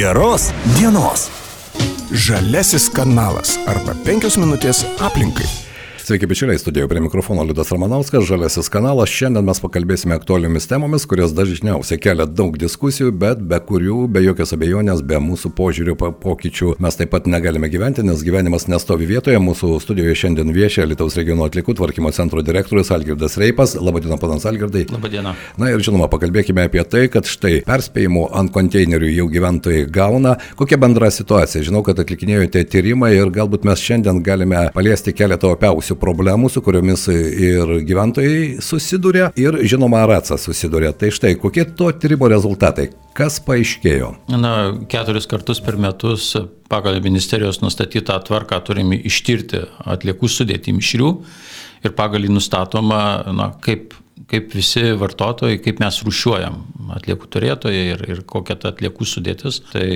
Geros dienos. Žalesis kanalas arba penkios minutės aplinkai. Sveiki, bičiuliai, studijoje prie mikrofono Liudas Ramanauskas, Žaliasis kanalas. Šiandien mes pakalbėsime aktualiomis temomis, kurios dažniausiai kelia daug diskusijų, bet be kurių, be jokios abejonės, be mūsų požiūrių pokyčių mes taip pat negalime gyventi, nes gyvenimas nestovi vietoje. Mūsų studijoje šiandien viešia Lietuvos regiono atlikų tvarkymo centro direktorius Algirdas Reipas. Labadiena, panas Algirdai. Labadiena. Na ir žinoma, pakalbėkime apie tai, kad štai perspėjimų ant konteinerių jau gyventojai gauna. Kokia bendra situacija? Žinau, kad atlikinėjote tyrimą ir galbūt mes šiandien galime paliesti keletą opiausių problemų, su kuriomis ir gyventojai susiduria, ir žinoma, Aracas susiduria. Tai štai, kokie to tyrimo rezultatai? Kas paaiškėjo? Na, keturis kartus per metus pagal ministerijos nustatytą tvarką turime ištirti atliekų sudėti mišrių ir pagal jį nustatoma, na, kaip kaip visi vartotojai, kaip mes rušiuojam atliekų turėtojai ir, ir kokia ta atliekų sudėtis. Tai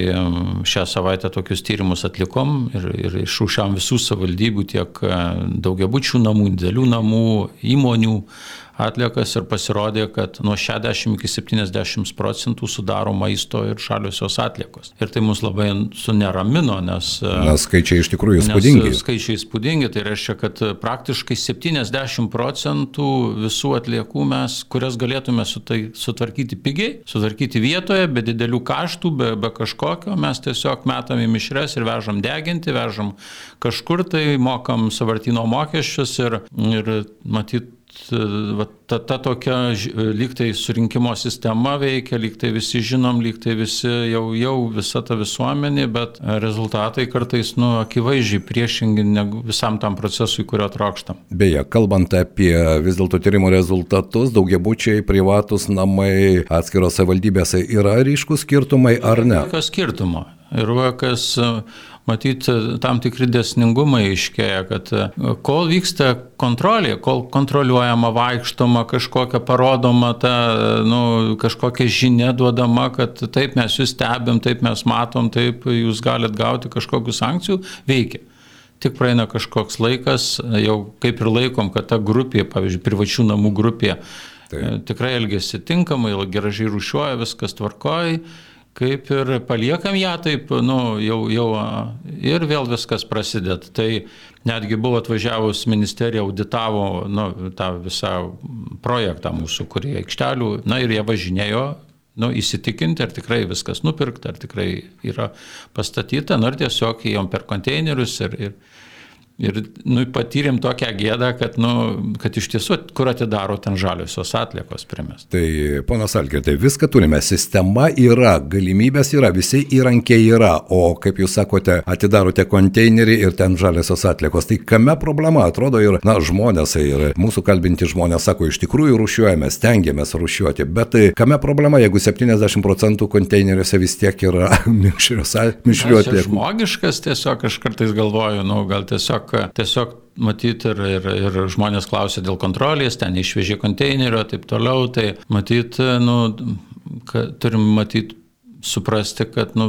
šią savaitę tokius tyrimus atlikom ir, ir išrušiam visų savivaldybių tiek daugiabučių namų, didelių namų, įmonių atliekas ir pasirodė, kad nuo 60 iki 70 procentų sudaro maisto ir šaliosios atliekos. Ir tai mus labai suneramino, nes... Nes skaičiai iš tikrųjų įspūdingi. Skaičiai įspūdingi, tai reiškia, kad praktiškai 70 procentų visų atliekų mes, kurias galėtume sutvarkyti pigiai, sutvarkyti vietoje, be didelių kaštų, be, be kažkokio, mes tiesiog metam į mišres ir vežam deginti, vežam kažkur tai, mokam savartino mokesčius ir, ir matyt, va, ta, ta tokia lygtai surinkimo sistema veikia, lygtai visi žinom, lygtai visi jau, jau visa ta visuomenė, bet rezultatai kartais, nu, akivaizdžiai priešingi negu visam tam procesui, kurio trokštam. Beje, kalbant apie vis dėlto tyrimo rezultatus, daugiabučiai, privatus namai atskirose valdybėse yra ryškus skirtumai ar ne? Jokio skirtumo. Ir va, kas matyti tam tikri desningumai iškėja, kad e, kol vyksta kontrolė, kol kontroliuojama, vaikštoma, kažkokia parodoma, ta, nu, kažkokia žinia duodama, kad taip mes jūs stebim, taip mes matom, taip jūs galite gauti kažkokių sankcijų, veikia tik praeina kažkoks laikas, jau kaip ir laikom, kad ta grupė, pavyzdžiui, privačių namų grupė, Taip. tikrai elgesi tinkamai, gražiai rušiuoja, viskas tvarkoja kaip ir paliekam ją taip, nu, jau, jau ir vėl viskas prasideda. Tai netgi buvo atvažiavus ministerija, auditavo nu, tą visą projektą mūsų, kurie aikštelių, na ir jie važinėjo. Nu, įsitikinti, ar tikrai viskas nupirkta, ar tikrai yra pastatyta, nu, ar tiesiog įjom per konteinerius ir, ir, Ir nu, patyrėm tokią gėdą, kad, nu, kad iš tiesų, kur atidaro ten žaliosios atliekos primės. Tai, ponas Algirdai, viską turime, sistema yra, galimybės yra, visi įrankiai yra, o kaip jūs sakote, atidarote konteinerį ir ten žaliosios atliekos. Tai kame problema, atrodo, ir, na, žmonės, ir mūsų kalbinti žmonės sako, iš tikrųjų rušiuojame, stengiamės rušiuoti, bet tai kame problema, jeigu 70 procentų konteineriuose vis tiek yra mišrių atliekų? Žmogiškas tiesiog, aš kartais galvoju, nu, gal tiesiog tiesiog, tiesiog matyti ir, ir, ir žmonės klausia dėl kontrolės, ten išvežė konteinerio ir taip toliau, tai matyti, nu, turim matyti suprasti, kad nu,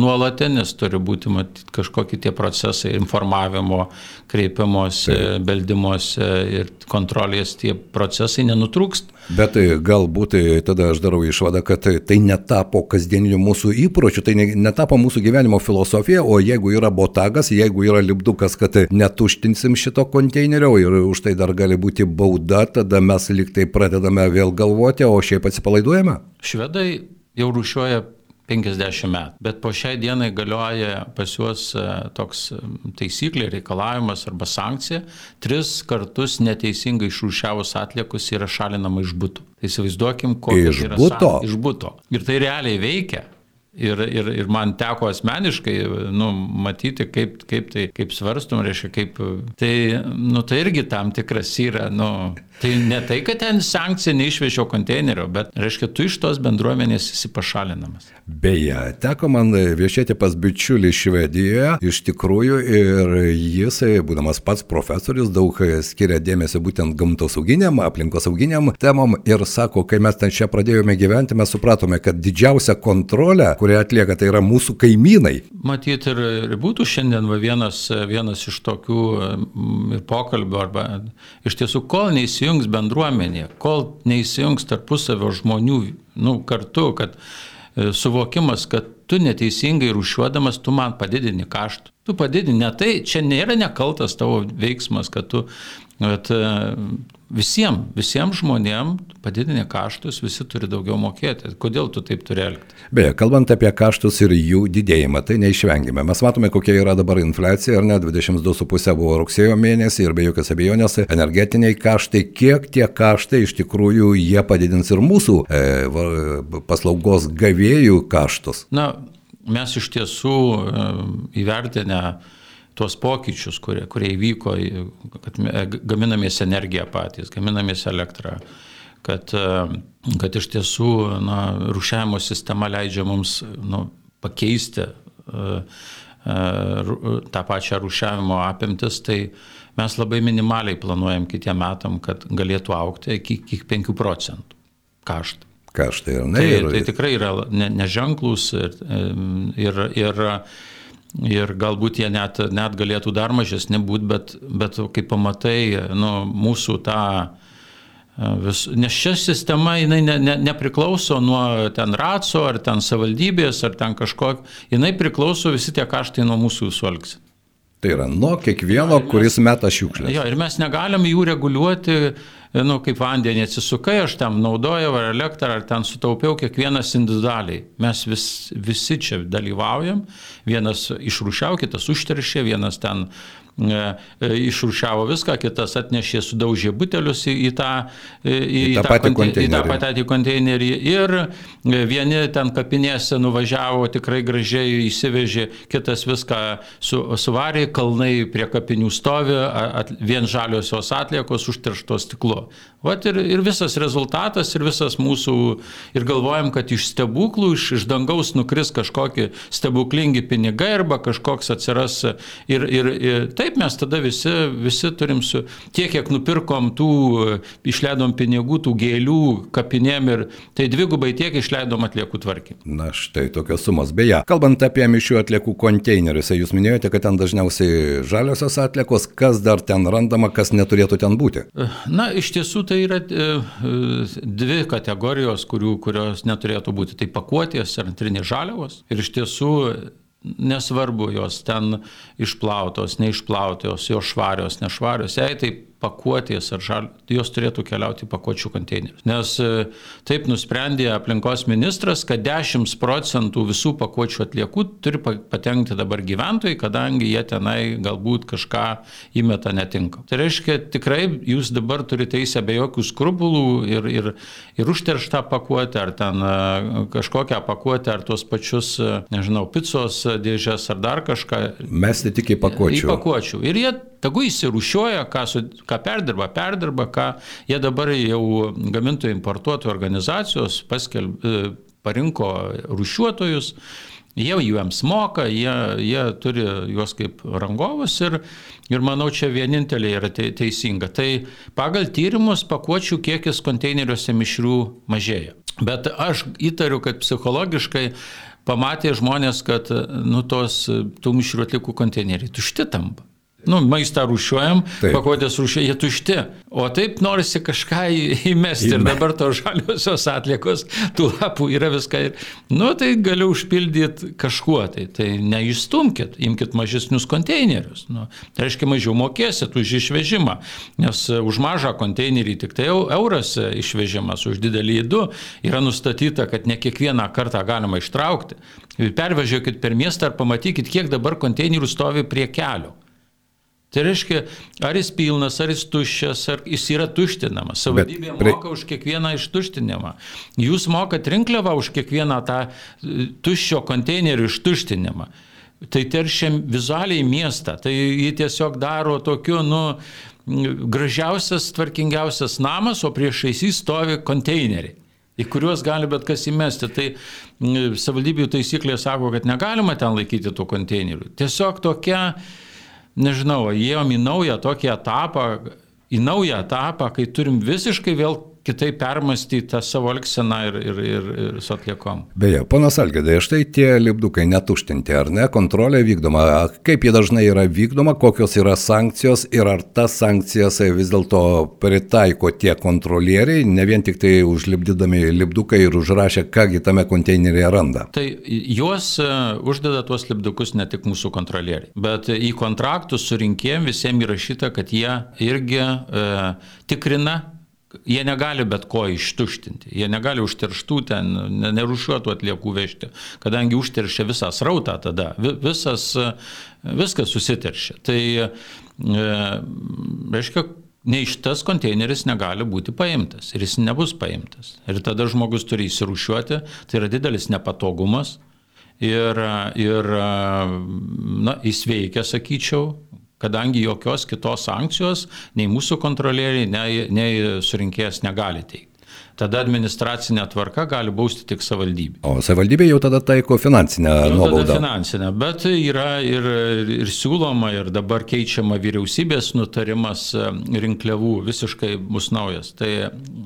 nuolatinis turi būti matyti kažkokie tie procesai informavimo, kreipimuose, beldimuose ir kontrolės tie procesai nenutrūkst. Bet tai galbūt tai tada aš darau išvadą, kad tai, tai netapo kasdieniniu mūsų įpročiu, tai netapo mūsų gyvenimo filosofija, o jeigu yra botagas, jeigu yra lipdukas, kad netuštinsim šito konteinerio ir už tai dar gali būti bauda, tada mes liktai pradedame vėl galvoti, o šiaip atsipalaiduojame. Švedai jau rušiuoja 50 metų. Bet po šiai dienai galioja pas juos e, toks e, taisyklė, reikalavimas arba sankcija. Tris kartus neteisingai išrūšiavus atliekus yra šalinama iš būtų. Tai įsivaizduokim, kokia iš yra būto. Iš būto. Ir tai realiai veikia. Ir, ir, ir man teko asmeniškai nu, matyti, kaip, kaip tai kaip svarstum, reiškia, kaip tai, nu, tai irgi tam tikras yra, nu, Tai ne tai, kad ten sankcija neišvežiau konteinerio, bet reiškia, tu iš tos bendruomenės esi pašalinamas. Beje, teko man viešėti pas bičiulį Švedijoje, iš tikrųjų, ir jis, būdamas pats profesorius, daug skiria dėmesio būtent gamtosauginiam, aplinkosauginiam temam ir sako, kai mes ten čia pradėjome gyventi, mes supratome, kad didžiausia kontrolė, kurią atlieka, tai yra mūsų kaimynai. Matyt, ir, ir būtų šiandien va, vienas, vienas iš tokių mm, pokalbių, arba iš tiesų, kol neįsijungi, neįsijungs bendruomenė, kol neįsijungs tarpusavio žmonių nu, kartu, kad e, suvokimas, kad tu neteisingai rušiuodamas, tu man padidini kaštų. Tu padidini, ne tai, čia nėra nekaltas tavo veiksmas, kad tu Bet visiems, visiems žmonėms padidinė kaštus, visi turi daugiau mokėti. Kodėl tu taip turi elgtis? Beje, kalbant apie kaštus ir jų didėjimą, tai neišvengiame. Mes matome, kokia yra dabar infliacija, ar ne, 22,5 buvo rugsėjo mėnesį ir be jokios abejonės energetiniai kaštai, kiek tie kaštai iš tikrųjų jie padidins ir mūsų e, paslaugos gavėjų kaštus. Na, mes iš tiesų e, įvertinę tuos pokyčius, kurie, kurie įvyko, kad gaminamės energiją patys, gaminamės elektrą, kad, kad iš tiesų na, rušiavimo sistema leidžia mums nu, pakeisti tą pačią rušiavimo apimtis, tai mes labai minimaliai planuojam kitiem metam, kad galėtų aukti iki, iki 5 procentų kaštai. Kaštai, ne? Tai, tai tikrai yra neženklus ne ir, ir, ir Ir galbūt jie net, net galėtų dar mažesni būti, bet, bet kai pamatai nu, mūsų tą e, vis, nes šia sistema jinai ne, ne, nepriklauso nuo ten raco ar ten savaldybės ar ten kažko, jinai priklauso visi tie kaštai nuo mūsų visų elgsi. Tai yra nuo kiekvieno, mes, kuris meta šiukšlę. Jo, ir mes negalim jų reguliuoti nu, kaip vandenį atsisukai, aš tam naudojau ar elektrą, ar ten sutaupiau kiekvienas individualiai. Mes vis, visi čia dalyvaujam, vienas išrušiau, kitas užteršė, vienas ten išrušiavo viską, kitas atnešė, sudaužė butelius į, į tą, į, į tą, patį konteinerį. į tą patį konteinerį. Ir vieni ten kapinėse nuvažiavo tikrai gražiai, įsivežė, kitas viską su, suvarė, kalnai prie kapinių stovi, at, vien žaliosios atliekos užterštos stiklu. Vat ir, ir visas rezultatas, ir visas mūsų, ir galvojam, kad iš stebuklų, iš, iš dangaus nukris kažkokie stebuklingi pinigai arba kažkoks atsiras. Ir, ir, ir taip mes tada visi, visi turim su tiek, kiek nupirkom tų, išleidom pinigų, tų gėlių kapinėm ir tai dvigubai tiek išleidom atliekų tvarkymui. Na štai tokios sumos. Beje, kalbant apie mišių atliekų konteinerius, jūs minėjote, kad ten dažniausiai žaliosios atliekos, kas dar ten randama, kas neturėtų ten būti? Na, iš tiesų tai yra e, e, dvi kategorijos, kurių, kurios neturėtų būti. Tai pakuotės ir antrinės žaliavos. Ir iš tiesų nesvarbu jos ten išplautos, neišplautos, jos švarios, nešvarios. Jei tai pakuotės ar žal, jos turėtų keliauti į pakuočių konteinerius. Nes e, taip nusprendė aplinkos ministras, kad 10 procentų visų pakuočių atliekų turi patenkti dabar gyventojai, kadangi jie tenai galbūt kažką įmeta netinka. Tai reiškia, tikrai jūs dabar turite teisę be jokių skrupulų ir, ir, ir užterštą pakuotę, ar ten e, kažkokią pakuotę, ar tuos pačius, e, nežinau, picos dėžės ar dar kažką. Mesti tik į pakuočių. Į pakuočių. Ir jie Tegu įsirušiuoja, ką, su, ką perdirba, perdirba, ką jie dabar jau gamintojų importuotojų organizacijos paskelb, e, parinko rušiuotojus, jie jiems moka, jie, jie turi juos kaip rangovus ir, ir manau, čia vienintelė yra teisinga. Tai pagal tyrimus pakuočių kiekis konteineriuose mišrių mažėja. Bet aš įtariu, kad psichologiškai pamatė žmonės, kad nu, tos tų mišrių atlikų konteineriai tušti tampa. Nu, maistą rušiuojam, pakuotės rušiuojam, jie tušti. O taip norisi kažką įmesti ir dabar tos žaliosios atliekos, tų lapų yra viską. Nu, tai galiu užpildyti kažkuo, tai, tai neišstumkit, imkite mažesnius konteinerius. Nu, tai reiškia, mažiau mokėsit už išvežimą, nes už mažą konteinerį tik tai euras išvežimas, už didelį įdu yra nustatyta, kad ne kiekvieną kartą galima ištraukti. Pervežiokit per miestą ir pamatykit, kiek dabar konteinerių stovi prie kelio. Tai reiškia, ar jis pilnas, ar jis tuščias, ar jis yra tuštinamas. Savivaldybė prie... moka už kiekvieną ištuštinimą. Jūs mokat rinkliavą už kiekvieną tą e, tuščio konteinerių ištuštinimą. Tai teršia vizualiai miestą. Tai jį tiesiog daro tokiu, nu, gražiausias, tvarkingiausias namas, o priešais jį stovi konteineriai į kuriuos gali bet kas įmesti. Tai savivaldybių taisyklė sako, kad negalima ten laikyti tų konteinerių. Tiesiog tokia nežinau, įėjom į naują tokį etapą, į naują etapą, kai turim visiškai vėl kitaip permastyti tą savo elgseną ir, ir, ir, ir su atliekom. Beje, ponas Algedai, štai tie lipdukai netuštinti, ar ne, kontrolė vykdoma, kaip jie dažnai yra vykdoma, kokios yra sankcijos ir ar tas sankcijas vis dėlto pritaiko tie kontrolieriai, ne vien tik tai užlipdydami lipdukai ir užrašę, kągi tame konteineryje randa. Tai juos e, uždeda tuos lipdukus ne tik mūsų kontrolieriai, bet į kontraktus su rinkėjim visiems įrašyta, kad jie irgi e, tikrina Jie negali bet ko ištuštinti, jie negali užterštų ten, nerušiuotų atliekų vežti, kadangi užteršia visą srautą tada, visas, viskas susiteršia. Tai, e, reiškia, nei šitas konteineris negali būti paimtas ir jis nebus paimtas. Ir tada žmogus turi įsirušiuoti, tai yra didelis nepatogumas ir, ir na, jis veikia, sakyčiau, kadangi jokios kitos sankcijos nei mūsų kontrolieriai, nei, nei surinkėjas negali teikti tada administracinė tvarka gali bausti tik savivaldybė. O savivaldybė jau tada taiko finansinę nu, nuobaudą. Finansinę, bet yra ir, ir siūloma, ir dabar keičiama vyriausybės nutarimas e, rinkliavų visiškai bus naujas. Tai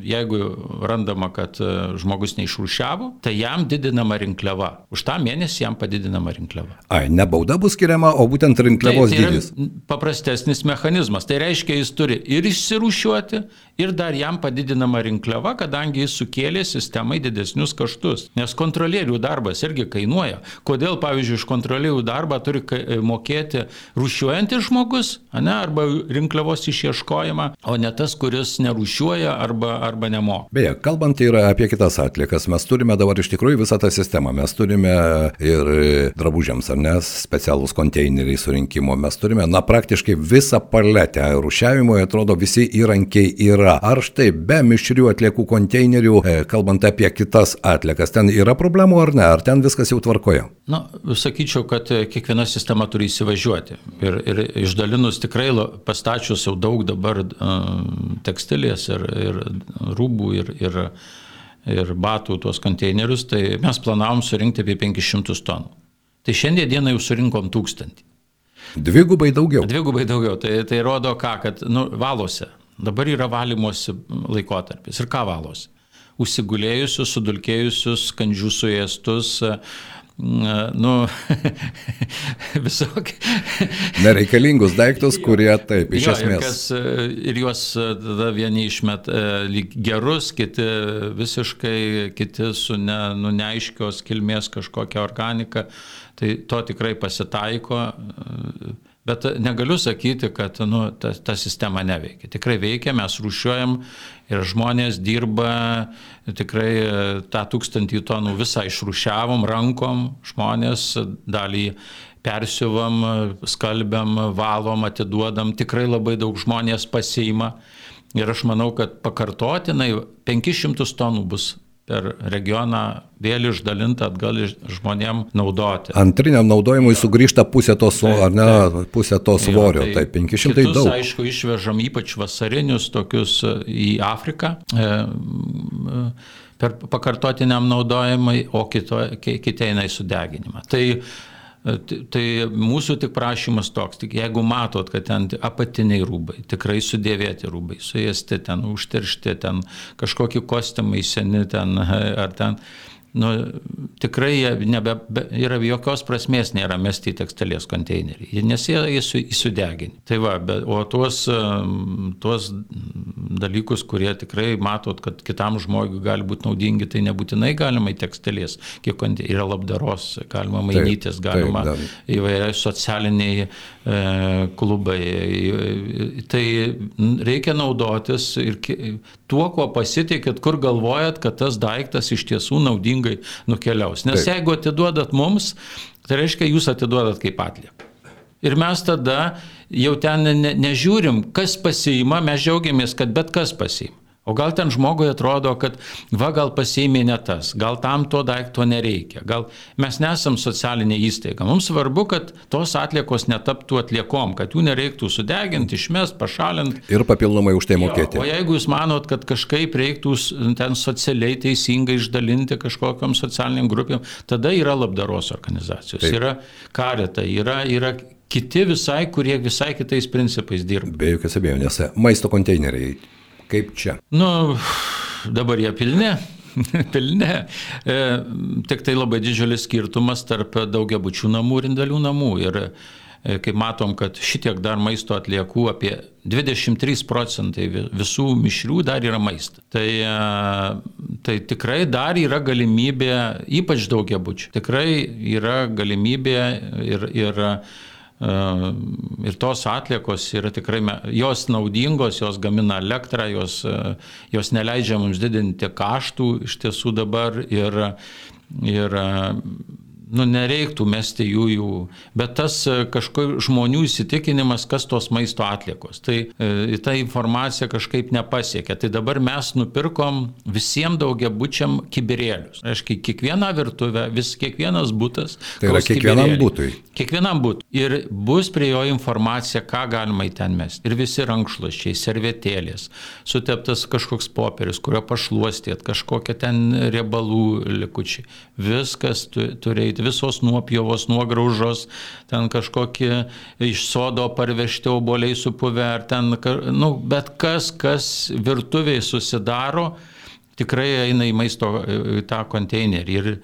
jeigu randama, kad e, žmogus neišrūšiavo, tai jam didinama rinkliava. Už tą mėnesį jam padidinama rinkliava. Ai, ne bauda bus skiriama, o būtent rinkliavos tai, tai dydis. Paprastesnis mechanizmas. Tai reiškia, jis turi ir išsirūšiuoti, ir dar jam padidinama rinkliava, kadangi jis sukėlė sistemai didesnius kaštus. Nes kontrolierių darbas irgi kainuoja. Kodėl, pavyzdžiui, iš kontrolierių darbą turi mokėti rušiuojantis žmogus, ne, arba rinkliavos išieškojimą, o ne tas, kuris nerušiuoja arba, arba nemoka. Beje, kalbant yra apie kitas atlikas, mes turime dabar iš tikrųjų visą tą sistemą. Mes turime ir drabužiams, ar ne, specialūs konteineriai surinkimo, mes turime, na, praktiškai visą paletę. Rušiavimo, atrodo, visi įrankiai yra. Ar štai be mišrių atliekų konteinerių, e, kalbant apie kitas atliekas, ten yra problemų ar ne, ar ten viskas jau tvarkoja? Na, sakyčiau, kad e, kiekviena sistema turi įsivažiuoti. Ir, ir išdalinus tikrai pastačius jau daug dabar uh, tekstilės ir, ir rūbų ir, ir, ir batų tuos konteinerius, tai mes planavom surinkti apie 500 tonų. Tai šiandien dieną jau surinkom tūkstantį. Dvigubai daugiau. Dvigubai daugiau. Tai, tai rodo ką, kad nu, valosi. Dabar yra valymosi laikotarpis. Ir ką valosi? Užsigulėjusius, sudulkėjusius, skandžių suėstus, nu, visokie. Nereikalingus daiktus, kurie taip, iš jo, esmės. Ir, kas, ir juos tada vieni išmet lyg gerus, kiti visiškai, kiti su ne, nu, neaiškios kilmės kažkokia organika. Tai to tikrai pasitaiko. Bet negaliu sakyti, kad nu, ta, ta sistema neveikia. Tikrai veikia, mes rūšiuojam ir žmonės dirba, tikrai tą tūkstantį tonų visą išrūšiavom rankom, žmonės dalį persiuvam, skalbiam, valom, atiduodam, tikrai labai daug žmonės pasiima. Ir aš manau, kad pakartotinai 500 tonų bus per regioną vėl išdalinta atgal žmonėm naudoti. Antriniam naudojimui sugrįžta pusė to, su, ar ne, pusė to svorio, jo, tai, tai 500 kitus, daug. aišku, išvežam ypač vasarinius tokius e, į Afriką. E, e, per pakartotiniam naudojimui, o kito, kiti eina į sudeginimą. Tai Tai mūsų tik prašymas toks, tik jeigu matot, kad ten apatiniai rūbai, tikrai sudėvėti rūbai, suėsti ten, užteršti ten, kažkokie kostiumai seni ten ar ten, nu, tikrai nebe, yra jokios prasmės nėra mesti į tekstilės konteinerį, nes jie įsudeginti. Tai va, bet, o tuos, tuos dalykus, kurie tikrai matot, kad kitam žmogui gali būti naudingi, tai nebūtinai galima į tekstilės, kiek yra labdaros, galima mainytis, galima įvairiai socialiniai e, klubai. Tai reikia naudotis ir tuo, kuo pasitikėt, kur galvojat, kad tas daiktas iš tiesų naudingai nukeliaus. Nes Taip. jeigu atiduodat mums, tai reiškia, jūs atiduodat kaip atlieką. Ir mes tada jau ten ne, nežiūrim, kas pasiima, mes džiaugiamės, kad bet kas pasiima. O gal ten žmogui atrodo, kad va gal pasiėmė ne tas, gal tam to daikto nereikia, gal mes nesam socialinė įstaiga. Mums svarbu, kad tos atliekos netaptų atliekom, kad jų nereiktų sudeginti, išmest, pašalinti. Ir papildomai už tai mokėti. Jo, o jeigu jūs manot, kad kažkaip reiktų ten socialiai teisingai išdalinti kažkokiam socialiniam grupėm, tada yra labdaros organizacijos, Taip. yra kareta, yra, yra kiti visai, kurie visai kitais principais dirba. Be jokios abejonės. Maisto konteineriai Kaip čia? Nu, dabar jie pilni. pilni. E, tik tai labai didžiulis skirtumas tarp daugiabučių namų ir indėlių namų. Ir e, kaip matom, kad šitiek dar maisto atliekų, apie 23 procentai visų mišrių dar yra maistas. Tai, e, tai tikrai dar yra galimybė, ypač daugiabučių, tikrai yra galimybė ir, ir Ir tos atliekos yra tikrai, jos naudingos, jos gamina elektrą, jos, jos neleidžia mums didinti kaštų iš tiesų dabar ir, ir nu, nereiktų mesti jų jų, bet tas e, kažkokių žmonių įsitikinimas, kas tos maisto atliekos. Tai e, ta informacija kažkaip nepasiekė. Tai dabar mes nupirkom visiems daugiabučiam kibirėlius. Aiškiai, kiekviena virtuvė, vis kiekvienas būtas. Tai yra kiekvienam būtui. Kiekvienam būtui. Ir bus prie jo informacija, ką galima į ten mesti. Ir visi rankšluošiai, servetėlės, suteptas kažkoks popierius, kurio pašluostėt, kažkokie ten riebalų likučiai. Viskas turi eiti visos nuopjovos, nuograužos, ten kažkokie iš sodo parvežti oboliai supuvę, ar ten, nu, bet kas, kas virtuviai susidaro, tikrai eina į maisto tą konteinerį. Ir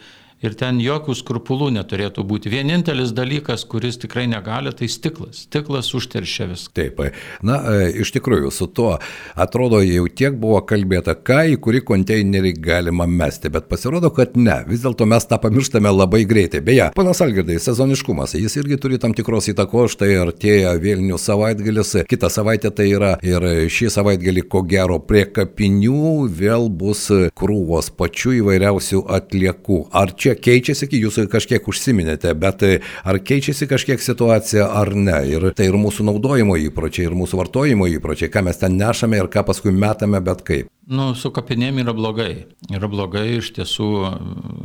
ir ten jokių skrupulų neturėtų būti. Vienintelis dalykas, kuris tikrai negali, tai stiklas. Stiklas užteršia viską. Taip, na, e, iš tikrųjų, su tuo atrodo jau tiek buvo kalbėta, ką į kurį konteinerį galima mesti, bet pasirodo, kad ne. Vis dėlto mes tą pamirštame labai greitai. Beje, panas Algirdai, sezoniškumas, jis irgi turi tam tikros įtakos, štai artėja vėlinių savaitgalis, kitą savaitę tai yra ir šį savaitgalį, ko gero, prie kapinių vėl bus krūvos pačių įvairiausių atliekų. Ar čia čia keičiasi, jūs kažkiek užsiminėte, bet e, ar keičiasi kažkiek situacija ar ne? Ir tai ir mūsų naudojimo įpročiai, ir mūsų vartojimo įpročiai, ką mes ten nešame ir ką paskui metame, bet kaip. Nu, su kapinėm yra blogai. Yra blogai iš tiesų.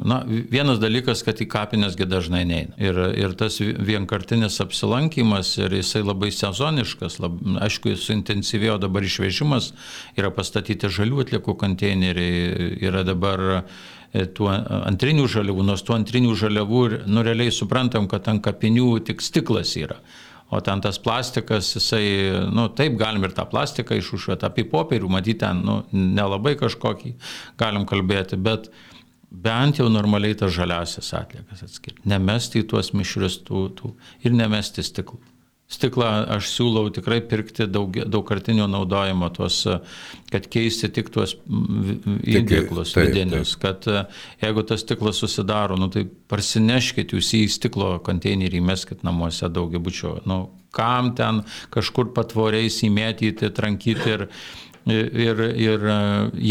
Na, vienas dalykas, kad į kapinėsgi dažnai neina. Ir, ir tas vienkartinis apsilankimas, ir jisai labai sezoniškas, lab, aišku, suintensyvėjo dabar išvežimas, yra pastatyti žalių atliekų konteineriai, yra dabar tų antrinių žaliavų, nors tų antrinių žaliavų ir nu realiai suprantam, kad ant kapinių tik stiklas yra. O ten tas plastikas, jisai, nu taip galim ir tą plastiką išušuoti, apie popierių, matyti ten, nu, nelabai kažkokį galim kalbėti, bet bent jau normaliai tas žaliasias atliekas atskirti. Nemesti į tuos mišrius tų, tų ir nemesti stiklų. Stiklą aš siūlau tikrai pirkti daug, daugkartinio naudojimo, tuos, kad keisti tik tuos indėklus vidinius, kad jeigu tas stiklas susidaro, nu, tai parsineškit jūs į stiklo konteinerį, meskit namuose daugiabučio. Nu, kam ten kažkur patvoriais įmėtyti, trankyti ir, ir, ir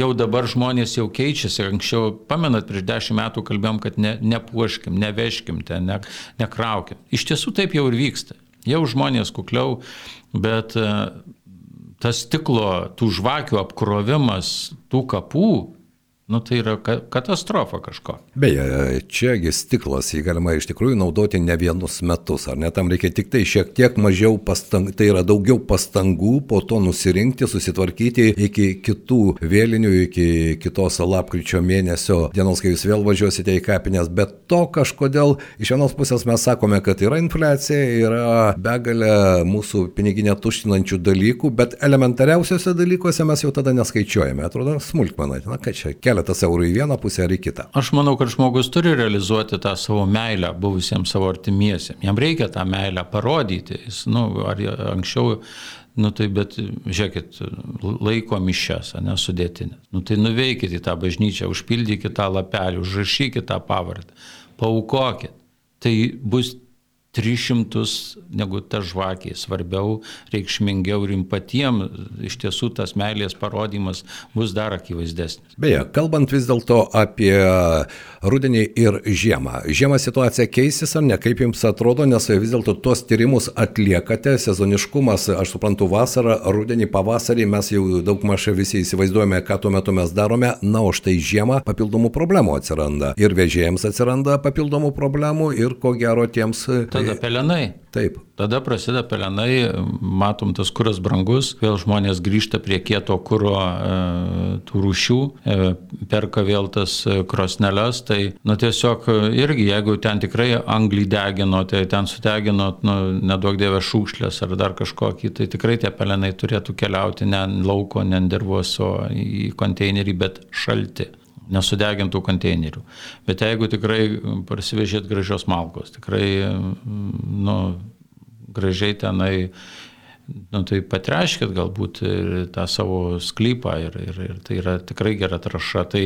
jau dabar žmonės jau keičiasi. Anksčiau, pamenat, prieš dešimt metų kalbėjom, kad ne, nepuoškim, neveškim ten, ne, nekraukim. Iš tiesų taip jau ir vyksta. Jau žmonės kukliau, bet e, tas stiklo, tų žvakių apkrovimas tų kapų, Nu tai yra katastrofa kažko. Beje, čiagi stiklas, jį galima iš tikrųjų naudoti ne vienus metus, ar ne? Tam reikia tik tai šiek tiek mažiau pastangų, tai yra daugiau pastangų po to nusirinkti, susitvarkyti iki kitų vėlinių, iki kitos lapkričio mėnesio dienos, kai jūs vėl važiuosite į kapinės, bet to kažkodėl iš vienos pusės mes sakome, kad yra infliacija, yra begalė mūsų piniginę tuštinančių dalykų, bet elementariausiose dalykuose mes jau tada neskaičiuojame, atrodo smulkmenai, na ką čia keletas eurų į vieną pusę ar į kitą. Aš manau, kad žmogus turi realizuoti tą savo meilę buvusiems savo artimiesiems. Jam reikia tą meilę parodyti. Jis, nu, ar anksčiau Nu tai bet, žiūrėkit, laiko mišes, nesudėtinės. Nu tai nuveikit į tą bažnyčią, užpildykit tą lapelį, užrašykit tą pavardę, paukokit. Tai bus 300 negu ta žvakė. Svarbiau, reikšmingiau ir jums patiems iš tiesų tas meilės parodimas bus dar akivaizdesnis. Beje, kalbant vis dėlto apie rudenį ir žiemą. Žiemą situacija keisis ar ne, kaip jums atrodo, nes vis dėlto tuos tyrimus atliekate, sezoniškumas, aš suprantu, vasarą, rudenį, pavasarį mes jau daug maž visi įsivaizduojame, ką tuo metu mes darome, na, o štai žiemą papildomų problemų atsiranda. Ir vežėjams atsiranda papildomų problemų ir ko gero tiems Ta prasideda pelenai. Taip. Tada prasideda pelenai, matom tas kuras brangus, vėl žmonės grįžta prie kieto kuro e, tų rūšių, e, perka vėl tas e, krosneles, tai nu, tiesiog e, irgi, jeigu ten tikrai anglį degino, tai ten sudegino, nu, nedaug dievė šūkšlės ar dar kažkokį, tai tikrai tie pelenai turėtų keliauti ne lauko, ne dirvos, o į konteinerį, bet šalti nesudegintų konteinerių. Bet jeigu tikrai parsivežėt gražios malkos, tikrai, nu, gražiai tenai, nu, tai patreškit galbūt ir tą savo sklypą ir, ir, ir tai yra tikrai gera traša. Tai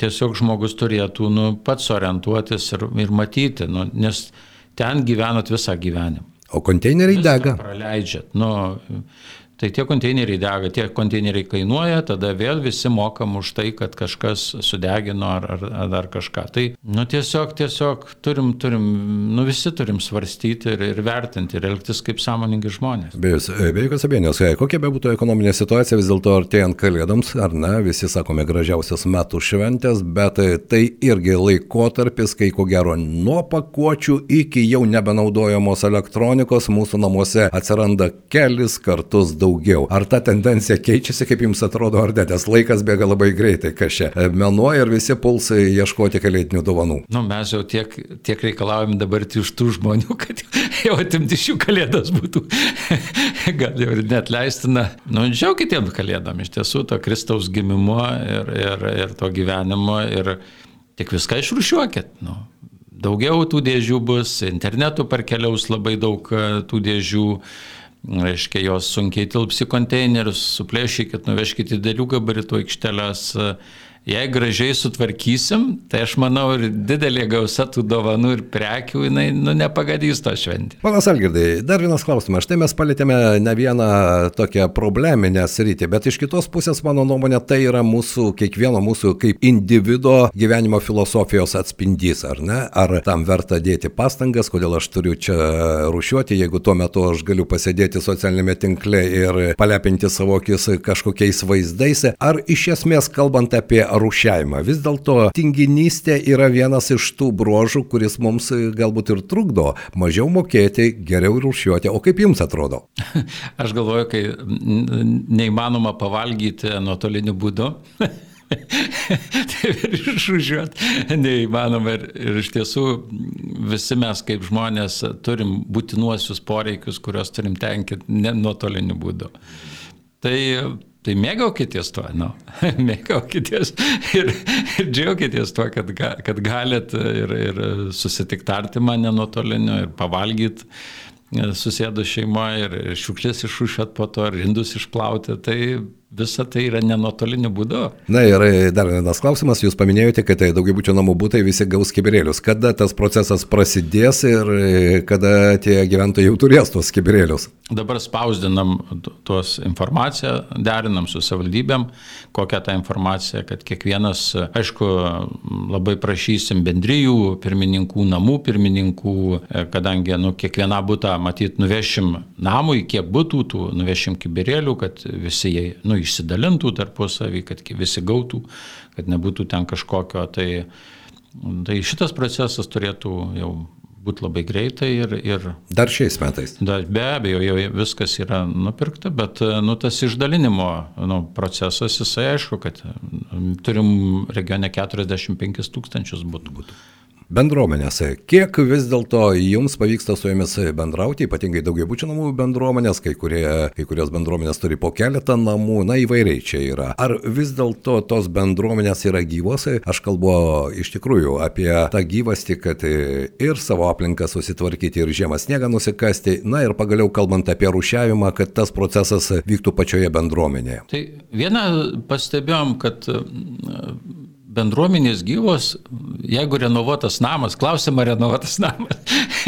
tiesiog žmogus turėtų, nu, pats orientuotis ir, ir matyti, nu, nes ten gyvenat visą gyvenimą. O konteineriai dega. Praleidžiat. Nu, Tai tie konteineriai dega, tie konteineriai kainuoja, tada vėl visi mokam už tai, kad kažkas sudegino ar, ar, ar dar kažką. Tai, nu tiesiog, tiesiog turim, turim, nu visi turim svarstyti ir, ir vertinti ir elgtis kaip sąmoningi žmonės. Be, be jokios abejonės, e, kokia be būtų ekonominė situacija, vis dėlto artėjant kalėdoms, ar ne, visi sakome gražiausias metų šventės, bet e, tai irgi laikotarpis, kai ko gero nuo pakuočių iki jau nebenaudojamos elektronikos mūsų namuose atsiranda kelis kartus daugiau. Ar ta tendencija keičiasi, kaip jums atrodo, ar ne, nes laikas bėga labai greitai, kas čia. E, Menuoja ir visi pulsai ieškoti kalėdinių dovanų. Nu, mes jau tiek, tiek reikalaujam dabar iš tų žmonių, kad jau atimti iš jų kalėdas būtų gal jau ir net leistina. Nu, džiaugitėm kalėdam iš tiesų to Kristaus gimimo ir, ir, ir to gyvenimo ir tik viską išrušiuokit. Nu. Daugiau tų dėžių bus, internetu parkeliaus labai daug e, tų dėžių, reiškia, jos sunkiai tilps į konteinerius, suplėšykit, nuvežkite į dėlių gabaritų aikšteles. Jei gražiai sutvarkysim, tai aš manau ir didelė gausa tų dovanų ir prekių, jinai nu, nepagadys to šventį. Panas Algirdai, dar vienas klausimas. Štai mes palėtėme ne vieną tokią probleminę sritį, bet iš kitos pusės, mano nuomonė, tai yra mūsų, kiekvieno mūsų kaip individo gyvenimo filosofijos atspindys, ar ne? Ar tam verta dėti pastangas, kodėl aš turiu čia rušiuoti, jeigu tuo metu aš galiu pasėdėti socialinėme tinkle ir palepinti savo akis kažkokiais vaizdais, ar iš esmės kalbant apie rušiavimą, vis dėlto tinginystė yra vienas iš tų bruožų, kuris mums galbūt ir trukdo mažiau mokėti, geriau rušiuoti. O kaip jums atrodo? Aš galvoju, kai neįmanoma pavalgyti nuotoliniu būdu. tai ir išvažiuot neįmanoma ir, ir iš tiesų visi mes kaip žmonės turim būtinuosius poreikius, kuriuos turim tenkinti nuotoliniu būdu. Tai, tai mėgaukitės tuo, nu, mėgaukitės ir, ir džiaugitės tuo, kad, ga, kad galit ir, ir susitikti artimą nenuotoliniu ir pavalgyti susėdo šeima ir šiukšlės išrušiat po to, ir indus išplauti, tai visa tai yra nenuotoliniu būdu. Na ir dar vienas klausimas, jūs paminėjote, kad tai daugiabučio namų būtai visi gaus kibirėlius. Kada tas procesas prasidės ir kada tie gyventojai jau turės tuos kibirėlius? Dabar spausdinam tu- tuos informaciją, derinam su savivaldybėm, kokią tą informaciją, kad kiekvienas, aišku, labai prašysim bendryjų pirmininkų, namų pirmininkų, e, kadangi nu, kiekvieną būtą, matyt, nuvešim namui, kiek būtų tų, nuvešim kibirėlių, kad visi jie nu, išsidalintų tarpusavį, kad visi gautų, kad nebūtų ten kažkokio. Tai, tai šitas procesas turėtų jau būti labai greitai ir, ir Dar šiais metais. Da, be abejo, jau viskas yra nupirkta, bet nu, tas išdalinimo nu, procesas, jisai aišku, kad mm, turim regione 45 tūkstančius būtų. būtų. Bendruomenės. Kiek vis dėlto jums pavyksta su jomis bendrauti, ypatingai daugiabučių namų bendruomenės, kai, kurie, kai kurios bendruomenės turi po keletą namų, na įvairiai čia yra. Ar vis dėlto tos bendruomenės yra gyvos? Aš kalbu iš tikrųjų apie tą gyvastį, kad ir savo aplinką susitvarkyti, ir žiemą sniegą nusikasti, na ir pagaliau kalbant apie rušiavimą, kad tas procesas vyktų pačioje bendruomenėje. Tai vieną pastebėjom, kad bendruomenės gyvos, jeigu renovuotas namas, klausima renovuotas namas,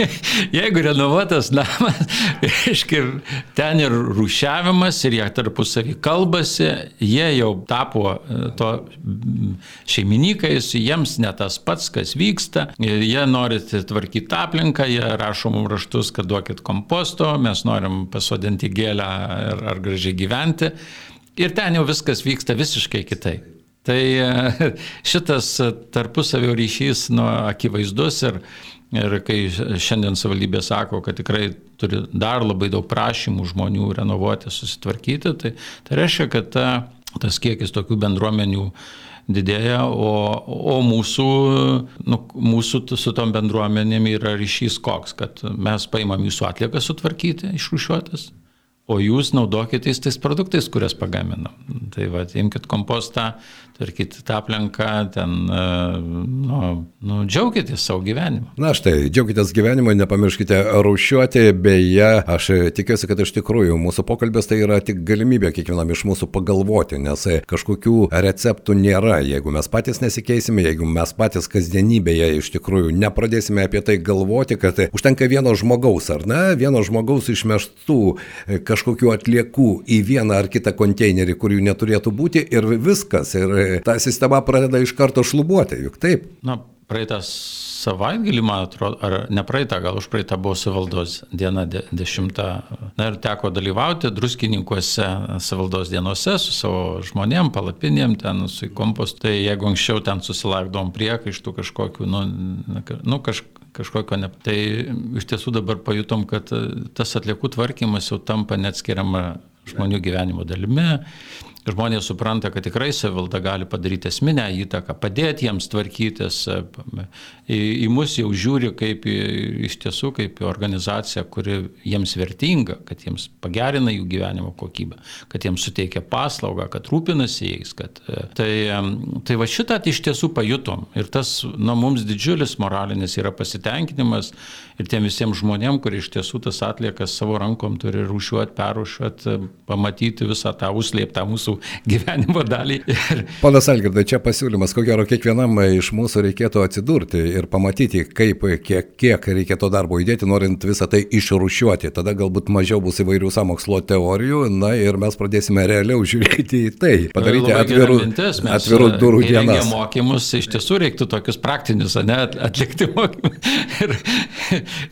jeigu renovuotas namas, reiškia, ten ir rušiavimas, ir jie tarpusavį kalbasi, jie jau tapo e, to šeimininkais, jiems ne tas pats, kas vyksta, ir jie nori tvarkyti aplinką, jie rašo mums raštus, kad duokit komposto, mes norim pasodinti gėlę ar, ar gražiai gyventi. Ir ten jau viskas vyksta visiškai kitaip. Tai e, šitas tarpusavio ryšys nu, akivaizdus ir, ir kai šiandien savivaldybė sako, kad tikrai turi dar labai daug prašymų žmonių renovuoti, susitvarkyti, tai, tai reiškia, kad ta, tas kiekis tokių bendruomenių didėja, o, o mūsų, nu, mūsų su tom bendruomenėm yra ryšys koks, kad mes paimam jūsų atliekas sutvarkyti, išrušiuotas, o jūs naudokitės tais produktais, kurias pagaminam. Tai va, imkite kompostą, tvarkyti tą aplinką, ten, e, nu, nu, džiaukitės savo gyvenimu. Na štai, džiaukitės gyvenimu, nepamirškite rūšiuoti, beje, aš tikiuosi, kad iš tikrųjų mūsų pokalbis tai yra tik galimybė kiekvienam iš mūsų pagalvoti, nes kažkokių receptų nėra. Jeigu mes patys nesikeisime, jeigu mes patys kasdienybėje iš tikrųjų nepradėsime apie tai galvoti, kad užtenka vieno žmogaus, ar ne, vieno žmogaus išmeštų kažkokių atliekų į vieną ar kitą konteinerį, kur jų neturėtų būti ir viskas. Ir ta sistema pradeda iš karto šlubuoti, juk taip. Na, praeitą savaitgalį, man atrodo, ar ne praeitą, gal už praeitą buvo savaldos diena de, dešimta. Na ir teko dalyvauti druskininkuose savaldos dienose su savo žmonėm, palapinėm, ten su kompostu. Tai jeigu anksčiau ten susilaukdom priekaištų kažkokiu, nu, nu kaž, kažkokio ne. Tai iš tiesų dabar pajutom, kad tas atliekų tvarkymas jau tampa neatskiriama žmonių gyvenimo dalimi žmonės supranta, kad tikrai savivalda gali padaryti esminę įtaką, padėti jiems tvarkytis. Į, į mus jau žiūri kaip į, iš tiesų kaip į organizaciją, kuri jiems vertinga, kad jiems pagerina jų gyvenimo kokybę, kad jiems suteikia paslaugą, kad rūpinasi jais. Kad, tai, tai va šitą iš tiesų pajutom. Ir tas nuo mums didžiulis moralinis yra pasitenkinimas ir tiem visiems žmonėm, kurie iš tiesų tas atliekas savo rankom turi rūšiuoti, perrūšiuoti, pamatyti visą tą užslėptą mūsų gyvenimo dalį. Ir... Ponas Algirdai, čia pasiūlymas, ko gero kiekvienam iš mūsų reikėtų atsidurti ir pamatyti, kaip, kiek, kiek reikėtų darbo įdėti, norint visą tai išrūšiuoti. Tada galbūt mažiau bus įvairių samokslo teorijų, na ir mes pradėsime realiau žiūrėti į tai, padaryti atvirų, mintis, atvirų durų dienas. mokymus iš tiesų reiktų tokius praktinius, ne, atlikti mokymus. Ir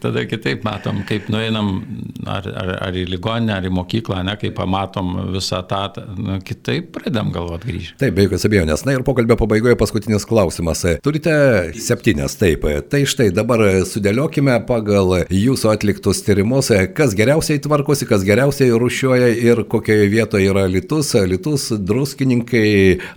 tada kitaip matom, kaip nueinam ar, ar, ar į ligoninę, ar į mokyklą, ne, kai pamatom visą tą, nu, kitaip pradedam galvoti grįžti. Taip, be jokios abejonės. Na ir pokalbio pabaigoje paskutinis klausimas. Turite septynės, taip. Tai štai dabar sudėliokime pagal jūsų atliktus tyrimus, kas geriausiai tvarkosi, kas geriausiai rušiuoja ir kokioje vietoje yra litus, litus, druskininkai,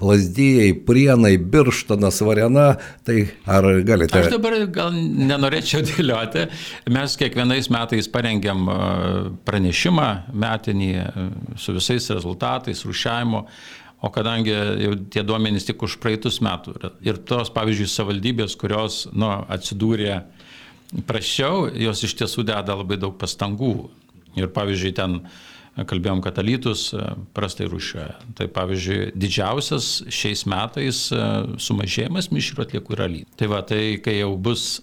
lasdyjai, prienai, birštonas, varena. Tai ar galite? Aš dabar gal nenorėčiau dėlioti. Mes kiekvienais metais parengiam pranešimą metinį su visais rezultatais, rušiavimu finansavimo, o kadangi jau tie duomenys tik už praeitus metų ir tos, pavyzdžiui, savivaldybės, kurios nu, atsidūrė prašiau, jos iš tiesų deda labai daug pastangų. Ir pavyzdžiui, ten kalbėjom, kad alytus e, prastai rušiuoja. Tai pavyzdžiui, didžiausias šiais metais e, sumažėjimas mišrių atliekų yra alytų. Tai va, tai kai jau bus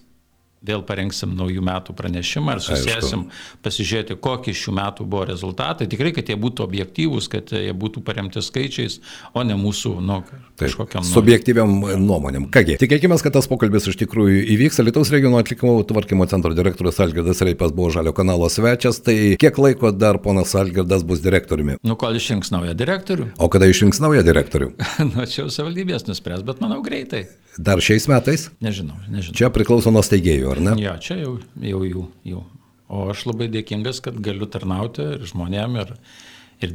vėl parengsim naujų metų pranešimą ir susėsim pasižiūrėti, kokie šių metų buvo rezultatai. Tikrai, kad jie būtų objektyvūs, kad jie būtų paremti skaičiais, o ne mūsų nu, kažkokiam... Nu... Subjektyviam nuomonėm. Kągi, tikėkime, kad tas pokalbis iš tikrųjų įvyks. Lietuvos regiono atlikimo tvarkymo centro direktorius Algirdas Reipas buvo Žalio kanalo svečias. Tai kiek laiko dar ponas Algirdas bus direktoriumi? Nu, kol išrinks naują direktorių. O kada išrinks naują direktorių? nu, čia jau savivaldybės nuspręs, bet manau greitai. Dar šiais metais? Nežinau, nežinau. Čia priklauso nuo steigėjų, ar ne? Ja, čia jau, jau jų. Jau. O aš labai dėkingas, kad galiu tarnauti ir žmonėm ir, ir,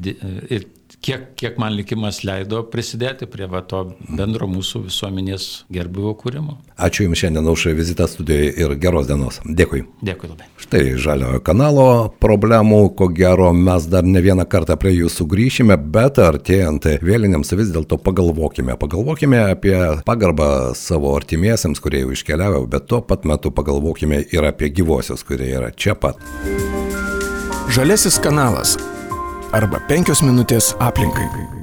ir kiek, kiek man likimas leido prisidėti prie va, to bendro mūsų visuomenės gerbivo kūrimo. Ačiū Jums šiandien už vizitą studijoje ir geros dienos. Dėkui. Dėkui labai. Štai žaliojo kanalo problemų, ko gero mes dar ne vieną kartą prie jų sugrįšime, bet artėjant vėlinėms vis dėlto pagalvokime. Pagalvokime apie pagarbą savo artimiesiems, kurie jau iškeliavo, bet tuo pat metu pagalvokime ir apie gyvosius, kurie yra čia pat. Žalesis kanalas arba penkios minutės aplinkai.